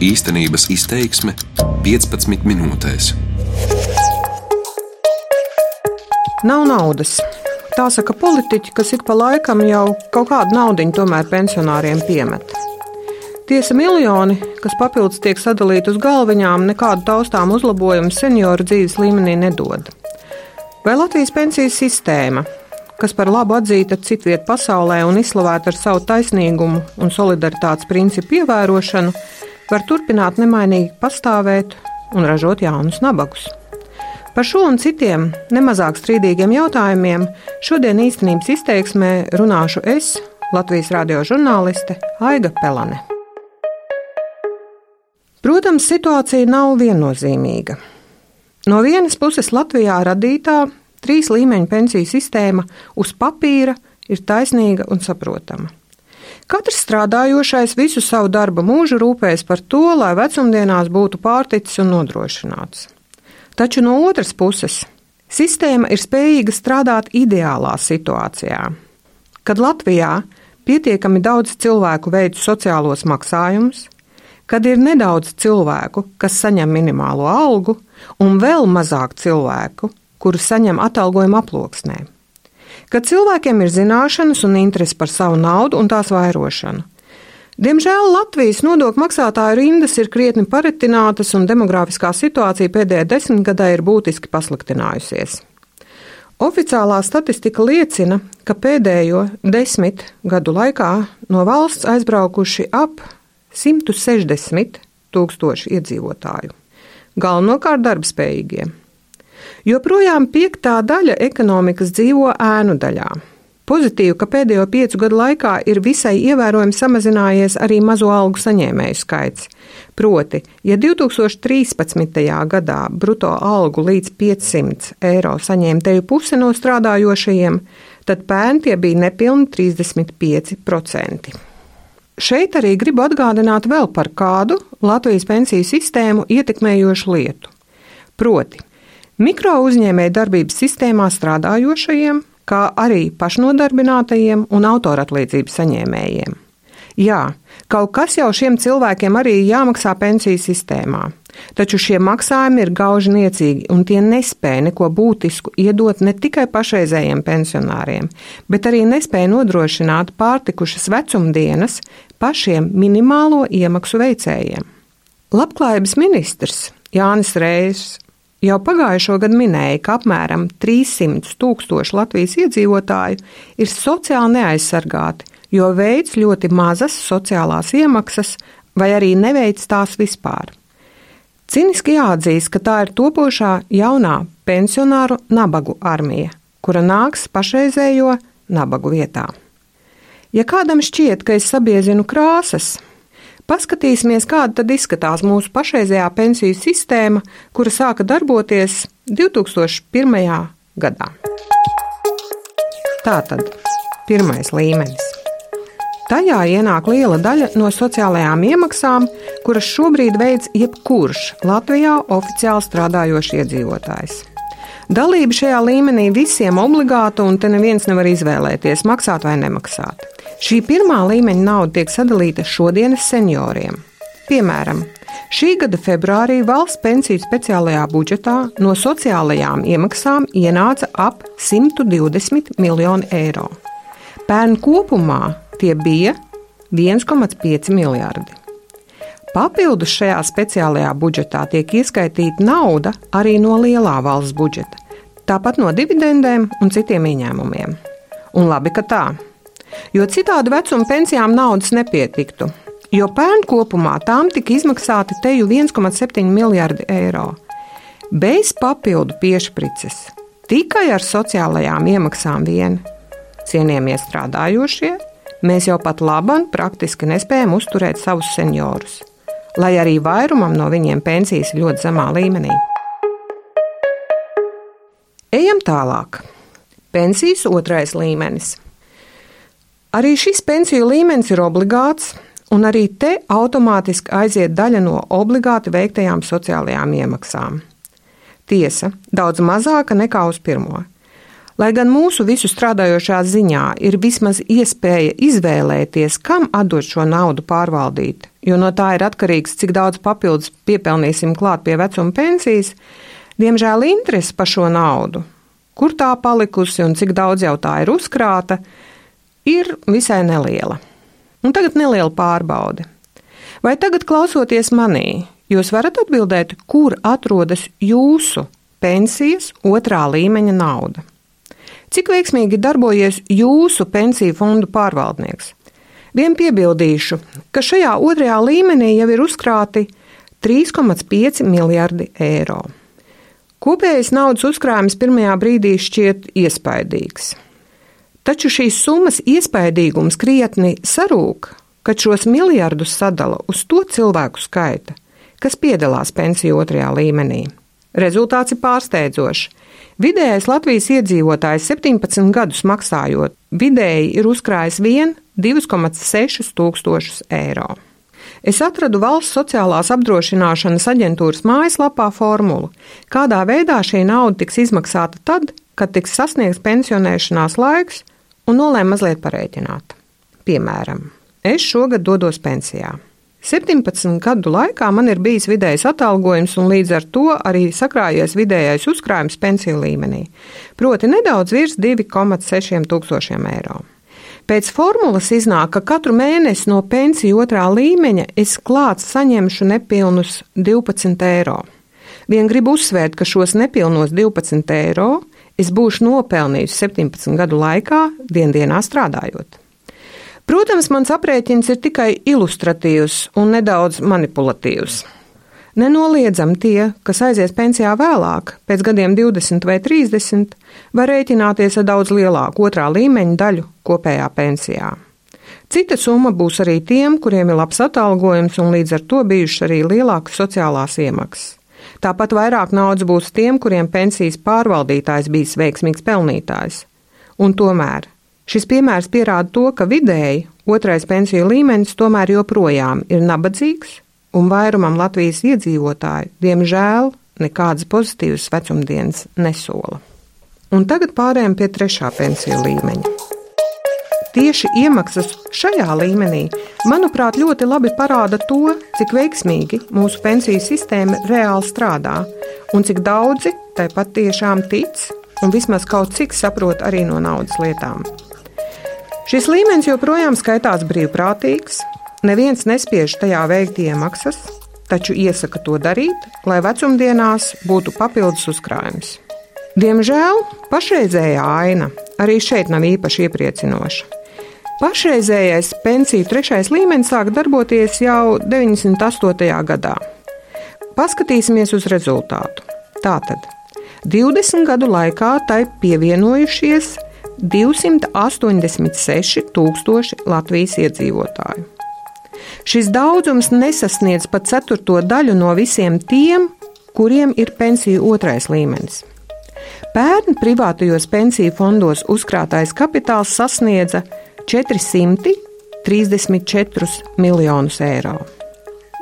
Īstenības izteiksme 15 minūtēs. Nav naudas. Tā saka politiķi, kas ik pa laikam jau kaut kādu naudu tomēr pensionāriem piemet. Tiesa miljoni, kas papildus tiek sadalīti uz galviņām, nekādu taustām uzlabojumu senioru dzīves līmenī nedod. Vai Latvijas pensiju sistēma, kas par labu atzīta citviet pasaulē un izslavēta ar savu taisnīgumu un solidaritātes principu ievērošanu, var turpināt nemainīgi pastāvēt un ražot jaunus nabagus. Par šo un citiem nemazāk strīdīgiem jautājumiem šodien īstenības izteiksmē runāšu es, Latvijas radio žurnāliste Aiga Pelane. Protams, situācija nav viennozīmīga. No vienas puses Latvijā radītā Trīs līmeņu pensiju sistēma uz papīra ir taisnīga un saprotama. Katrs strādājošais visu savu darba mūžu rūpējas par to, lai vecumdienās būtu pārticis un nodrošināts. Taču no otras puses, sistēma ir spējīga strādāt ideālā situācijā. Kad Latvijā pietiekami daudz cilvēku veic sociālos maksājumus, kad ir nedaudz cilvēku, kas saņem minimālo algu, un vēl mazāk cilvēku, kurus saņem atalgojuma aploksnē. Kad cilvēkiem ir zināšanas un interese par savu naudu un tās vairošanu. Diemžēl Latvijas nodokļu maksātāju rindas ir krietni paretinātas un demogrāfiskā situācija pēdējā desmitgadē ir būtiski pasliktinājusies. Oficiālā statistika liecina, ka pēdējo desmit gadu laikā no valsts aizbraukuši ap 160 tūkstoši iedzīvotāju, galvenokārt darbspējīgie. Joprojām piektā daļa ekonomikas dzīvo ēnu daļā. Pozitīvi, ka pēdējo piecu gadu laikā ir visai ievērojami samazinājies arī mazo algu saņēmēju skaits. Proti, ja 2013. gadā bruto algu līdz 500 eiro saņēma teju puse no strādājošajiem, tad pērn tie bija nepilni 35%. Šeit arī gribu atgādināt vēl par kādu Latvijas pensiju sistēmu ietekmējošu lietu. Proti, Mikro uzņēmēju darbības sistēmā strādājošajiem, kā arī pašnodarbinātajiem un autoratlīdzības saņēmējiem. Jā, kaut kas jau šiem cilvēkiem arī jāmaksā pensiju sistēmā, taču šie maksājumi ir gauži niecīgi un tie nespēja neko būtisku iedot ne tikai pašreizējiem pensionāriem, bet arī nespēja nodrošināt pārtikušas vecumdienas pašiem minimālo iemaksu veicējiem. Labklājības ministrs Jānis Reis Jau pagājušo gadu minēja, ka apmēram 300 tūkstoši Latvijas iedzīvotāju ir sociāli neaizsargāti, jo veids ļoti mazas sociālās iemaksas vai arī neveic tās vispār. Ciniski jāatzīst, ka tā ir topošā jaunā pensionāru nabagu armija, kura nāks pašreizējo nabagu vietā. Ja kādam šķiet, ka es sabiezinu krāsas, Paskatīsimies, kāda tad izskatās mūsu pašreizējā pensiju sistēma, kura sāka darboties 2001. gadā. Tātad pirmais līmenis. Tajā ienāk liela daļa no sociālajām iemaksām, kuras šobrīd veids jebkurš Latvijā oficiāli strādājošs iedzīvotājs. Dalība šajā līmenī visiem obligāta, un te neviens nevar izvēlēties, maksāt vai nemaksāt. Šī pirmā līmeņa nauda tiek sadalīta šodienas senioriem. Piemēram, šī gada februārī valsts pensiju speciālajā budžetā no sociālajām iemaksām ienāca ap 120 miljoni eiro. Pērn kopumā tie bija 1,5 miljardi. Papildus šajā speciālajā budžetā tiek ieskaitīta nauda arī no lielā valsts budžeta, tāpat no dividendēm un citiem ieņēmumiem. Un labi, ka tā jo citādi vecuma pensijām naudas nepietiktu. Jo pērn kopumā tām tika izmaksāti teju 1,7 miljardi eiro. Bez papildu piešprices, tikai ar sociālajām iemaksām vien. Cienījamie strādājošie, mēs jau pat labam praktiski nespējam uzturēt savus seniorus, lai arī vairumam no viņiem pensijas ļoti zemā līmenī. Ejam tālāk. Pensijas otrais līmenis Arī šis pensiju līmenis ir obligāts, un arī te automātiski aiziet daļa no obligāti veiktajām sociālajām iemaksām. Tiesa, daudz mazāka nekā uz pirmo. Lai gan mūsu visu strādājošā ziņā ir vismaz iespēja izvēlēties, kam atdot šo naudu pārvaldīt, jo no tā ir atkarīgs, cik daudz papildus piepelnīsim klāt pie vecuma pensijas, diemžēl interese par šo naudu, kur tā palikusi un cik daudz jau tā ir uzkrāta, ir visai neliela. Un tagad neliela pārbaude. Vai tagad, klausoties manī, jūs varat atbildēt, kur atrodas jūsu pensijas otrā līmeņa nauda? Cik veiksmīgi darbojies jūsu pensiju fondu pārvaldnieks? Vien piebildīšu, ka šajā otrajā līmenī jau ir uzkrāti 3,5 miljardi eiro. Kopējais naudas uzkrājums pirmajā brīdī šķiet iespaidīgs. Taču šīs summas iespaidīgums krietni sarūk, kad šos miljardus sadala uz to cilvēku skaita, kas piedalās pensiju otrajā līmenī. Rezultāts ir pārsteidzošs. Vidējais Latvijas iedzīvotājs 17 gadus maksājot, vidēji ir uzkrājis vien 2,6 tūkstošus eiro. Es atradu valsts sociālās apdrošināšanas aģentūras mājaslapā formulu, kādā veidā šī nauda tiks izmaksāta tad, kad tiks sasniegts pensionēšanās laiks, un nolēma mazliet parēķināt. Piemēram, es šogad dodos pensijā. 17 gadu laikā man ir bijis vidējais atalgojums un līdz ar to arī sakrājies vidējais uzkrājums pensiju līmenī, proti nedaudz virs 2,6 tūkstošiem eiro. Pēc formulas iznāk, ka katru mēnesi no pensiju otrā līmeņa es klāts saņemšu nepilnus 12 eiro. Vien gribu uzsvērt, ka šos nepilnos 12 eiro es būšu nopelnījis 17 gadu laikā, dienā strādājot. Protams, mans aprēķins ir tikai ilustratīvs un nedaudz manipulatīvs. Nenoliedzam tie, kas aizies pensijā vēlāk, pēc gadiem 20 vai 30, var rēķināties ar daudz lielāku otrā līmeņa daļu kopējā pensijā. Cita summa būs arī tiem, kuriem ir labs atalgojums un līdz ar to bijušas arī lielākas sociālās iemaksas. Tāpat vairāk naudas būs tiem, kuriem pensijas pārvaldītājs bijis veiksmīgs pelnītājs. Un tomēr Šis piemērs pierāda to, ka vidēji otrais pensiju līmenis tomēr joprojām ir nabadzīgs, un vairumam Latvijas iedzīvotāju, diemžēl, nekādas pozitīvas vecumdienas nesola. Un tagad pārējām pie trešā pensiju līmeņa. Tieši iemaksas šajā līmenī, manuprāt, ļoti labi parāda to, cik veiksmīgi mūsu pensiju sistēma reāli strādā un cik daudzi tai patiešām tic un vismaz kaut cik saprot arī no naudas lietām. Šis līmenis joprojām skaitās brīvprātīgs, neviens nespiež tajā veikt iemaksas, taču iesaka to darīt, lai vecumdienās būtu papildus uzkrājums. Diemžēl pašreizējā aina arī šeit nav īpaši iepriecinoša. Pašreizējais pensiju trešais līmenis sāk darboties jau 98. gadā. Paskatīsimies uz rezultātu. Tātad 20 gadu laikā tai pievienojušies 286 tūkstoši Latvijas iedzīvotāju. Šis daudzums nesasniedz pat ceturto daļu no visiem tiem, kuriem ir pensiju otrais līmenis. Pērn privātajos pensiju fondos uzkrātais kapitāls sasniedza 434 miljonus eiro.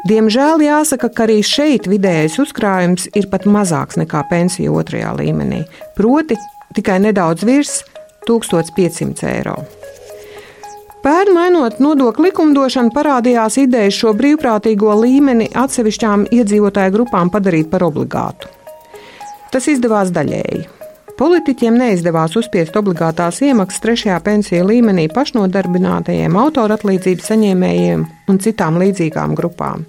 Diemžēl jāsaka, ka arī šeit vidējais uzkrājums ir pat mazāks nekā pensiju otrajā līmenī, proti tikai nedaudz virs 1500 eiro. Pērn mainot nodokļu likumdošanu, parādījās ideja šo brīvprātīgo līmeni atsevišķām iedzīvotāju grupām padarīt par obligātu. Tas izdevās daļēji. Politiķiem neizdevās uzspiest obligātās iemaksas trešajā pensiju līmenī pašnodarbinātajiem, autoratlīdzības saņēmējiem un citām līdzīgām grupām.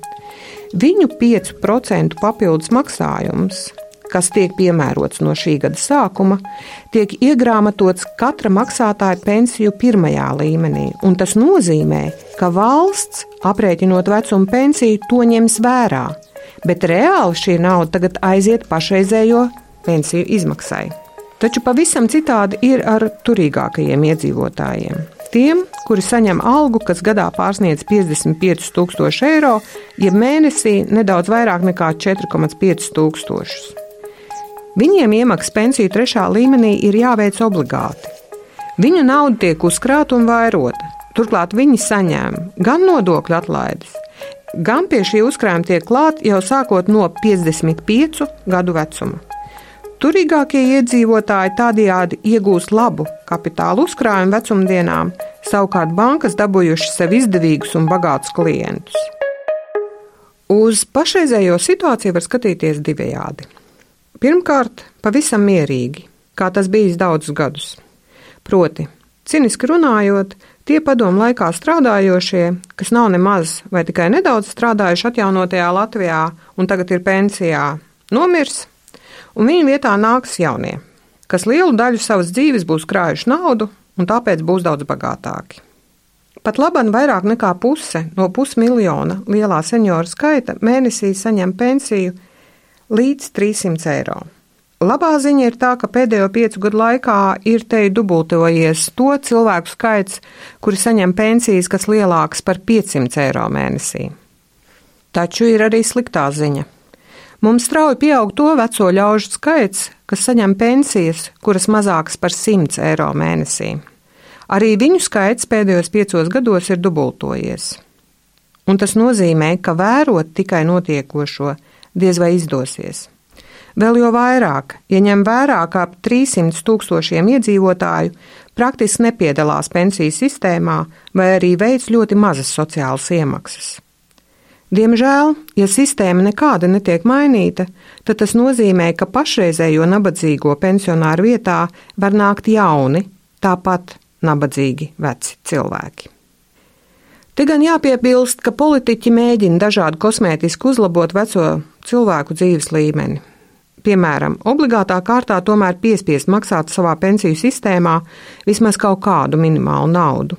Viņu 5% papildus maksājums kas tiek piemērots no šī gada sākuma, tiek iegrāmatots katra maksātāja pensiju pirmajā līmenī, un tas nozīmē, ka valsts, aprēķinot vecumu pensiju, to ņems vērā, bet reāli šī nauda tagad aiziet pašreizējo pensiju izmaksai. Taču pavisam citādi ir ar turīgākajiem iedzīvotājiem. Tiem, kuri saņem algu, kas gadā pārsniedz 55,000 eiro, jeb mēnesī nedaudz vairāk nekā 4,5 tūkstošus. Viņiem iemaksas pensiju trešā līmenī ir jāveic obligāti. Viņu nauda tiek uzkrāta un vairota. Turklāt viņi saņem gan nodokļu atlaides, gan pie šī uzkrājuma tiek klāt jau sākot no 55 gadu vecuma. Turīgākie iedzīvotāji tādējādi iegūs labu kapitāla uzkrājumu vecumdienām, savukārt bankas dabūjušas sev izdevīgus un bagātus klientus. Uz pašreizējo situāciju var skatīties divējādi. Pirmkārt, pavisam mierīgi, kā tas bijis daudzus gadus. Proti, ciniski runājot, tie padomu laikā strādājošie, kas nav nemaz vai tikai nedaudz strādājuši atjaunotajā Latvijā un tagad ir pensijā, nomirs, un viņu vietā nāks jaunie, kas lielu daļu savas dzīves būs krājuši naudu un tāpēc būs daudz bagātāki. Pat labam vairāk nekā puse no pusmiljona lielā senioru skaita mēnesī saņem pensiju līdz 300 eiro. Labā ziņa ir tā, ka pēdējo piecu gadu laikā ir te dubultojies to cilvēku skaits, kuri saņem pensijas, kas lielākas par 500 eiro mēnesī. Taču ir arī sliktā ziņa. Mums strauji pieaug to veco ļaužu skaits, kas saņem pensijas, kuras mazākas par 100 eiro mēnesī. Arī viņu skaits pēdējos piecos gados ir dubultojies. Un tas nozīmē, ka vērot tikai notiekošo, diez vai izdosies. Vēl jo vairāk, ja ņem vērā, ka ap 300 tūkstošiem iedzīvotāju praktiski nepiedalās pensiju sistēmā vai arī veids ļoti mazas sociālas iemaksas. Diemžēl, ja sistēma nekāda netiek mainīta, tad tas nozīmē, ka pašreizējo nabadzīgo pensionāru vietā var nākt jauni, tāpat nabadzīgi veci cilvēki. Te gan jāpiebilst, ka politiķi mēģina dažādi kosmētiski uzlabot veco cilvēku dzīves līmeni, piemēram, obligātā kārtā tomēr piespiest maksāt savā pensiju sistēmā vismaz kaut kādu minimālu naudu.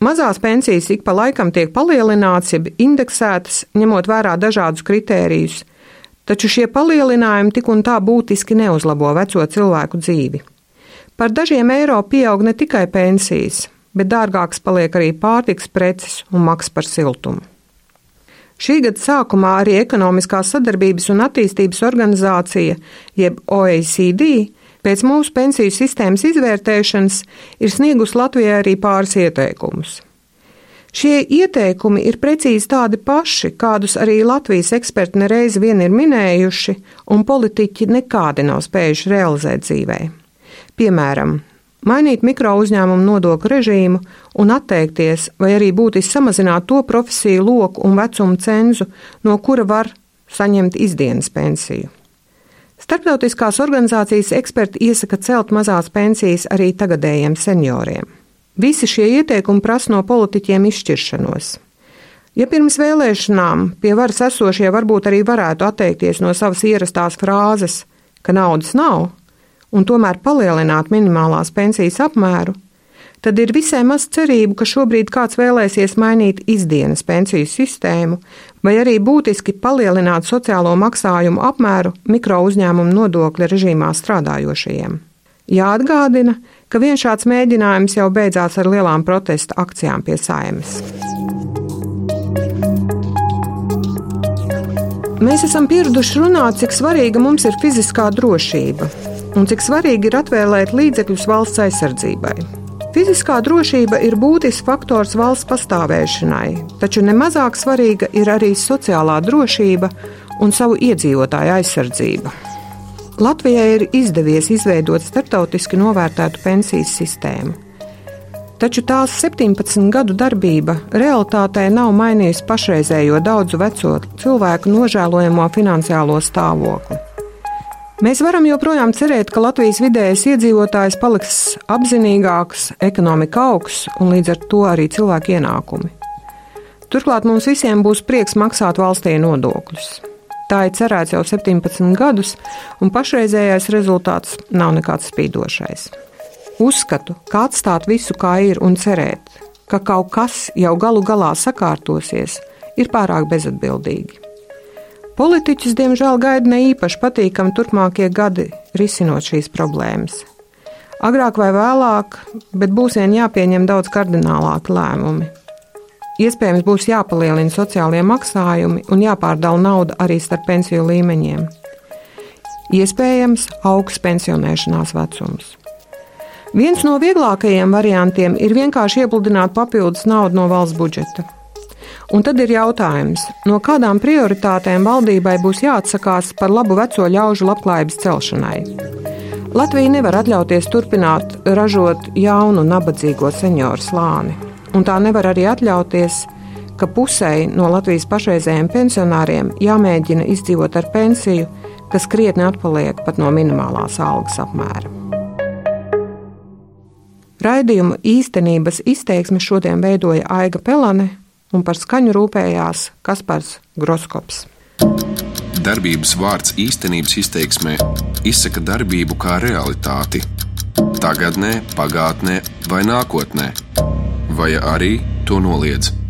Mazās pensijas ik pa laikam tiek palielināts, jeb indeksētas, ņemot vērā dažādus kritērijus, taču šie palielinājumi tik un tā būtiski neuzlabo veco cilvēku dzīvi. Par dažiem eiro pieaug ne tikai pensijas, bet dārgāks paliek arī pārtiks preces un maks par siltumu. Šī gada sākumā arī Ekonomiskās sadarbības un attīstības organizācija, jeb OECD, pēc mūsu pensiju sistēmas izvērtēšanas ir sniegus Latvijai arī pāris ieteikumus. Šie ieteikumi ir precīzi tādi paši, kādus arī Latvijas eksperti nereiz vien ir minējuši, un politiķi nekādi nav spējuši realizēt dzīvē. Piemēram, mainīt mikro uzņēmumu nodokļu režīmu un atteikties vai arī būtiski samazināt to profesiju loku un vecumu cenzu, no kura var saņemt izdienas pensiju. Starptautiskās organizācijas eksperti iesaka celt mazās pensijas arī tagadējiem senioriem. Visi šie ieteikumi prasa no politiķiem izšķiršanos. Ja pirms vēlēšanām pie varas esošie varbūt arī varētu atteikties no savas ierastās frāzes, ka naudas nav, un tomēr palielināt minimālās pensijas apmēru, tad ir visai maz cerību, ka šobrīd kāds vēlēsies mainīt izdienas pensiju sistēmu vai arī būtiski palielināt sociālo maksājumu apmēru mikro uzņēmumu nodokļa režīmā strādājošajiem. Jāatgādina, ka viens šāds mēģinājums jau beidzās ar lielām protesta akcijām pie saimes. Mēs esam pieraduši runāt, cik svarīga mums ir fiziskā drošība, un cik svarīgi ir atvēlēt līdzekļus valsts aizsardzībai. Fiziskā drošība ir būtisks faktors valsts pastāvēšanai, taču nemazāk svarīga ir arī sociālā drošība un savu iedzīvotāju aizsardzība. Latvijai ir izdevies izveidot starptautiski novērtētu pensiju sistēmu. Taču tās 17 gadu darbība realitātē nav mainījusi pašreizējo daudzu veco cilvēku nožēlojamo finansiālo stāvokli. Mēs varam joprojām cerēt, ka Latvijas vidējais iedzīvotājs paliks apzinīgāks, ekonomika augs un līdz ar to arī cilvēku ienākumi. Turklāt mums visiem būs prieks maksāt valstī nodokļus. Tā ir cerēts jau 17 gadus, un pašreizējais rezultāts nav nekāds spīdošais. Uzskatu, ka atstāt visu kā ir un cerēt, ka kaut kas jau galu galā sakārtosies, ir pārāk bezatbildīgi. Politiķus, diemžēl, gaida ne īpaši patīkami turpmākie gadi risinot šīs problēmas. Agrāk vai vēlāk, bet būs vien jāpieņem daudz kardinālāki lēmumi. Iespējams, būs jāpalielina sociālie maksājumi un jāpārdala nauda arī starp pensiju līmeņiem. Iespējams, augsts pensionēšanās vecums. Viens no vieglākajiem variantiem ir vienkārši iepludināt papildus naudu no valsts budžeta Un tad ir jautājums, no kādām prioritātēm valdībai būs jāatsakās par labu veco ļaužu labklājības celšanai. Latvija nevar atļauties turpināt ražot jaunu, nabadzīgo senioru slāni, un tā nevar arī atļauties, ka pusēji no Latvijas pašreizējiem pensionāriem jāmēģina izdzīvot ar pensiju, kas krietni atpaliek pat no minimālās algas apmēra. Raidījumu īstenības izteiksmi šodien veidoja Aiga Pelane, un par skaņu rūpējās Kaspars Groskops. Darbības vārds īstenības izteiksmē izsaka darbību kā realitāti - tagadnē, pagātnē vai nākotnē, vai arī to noliedz.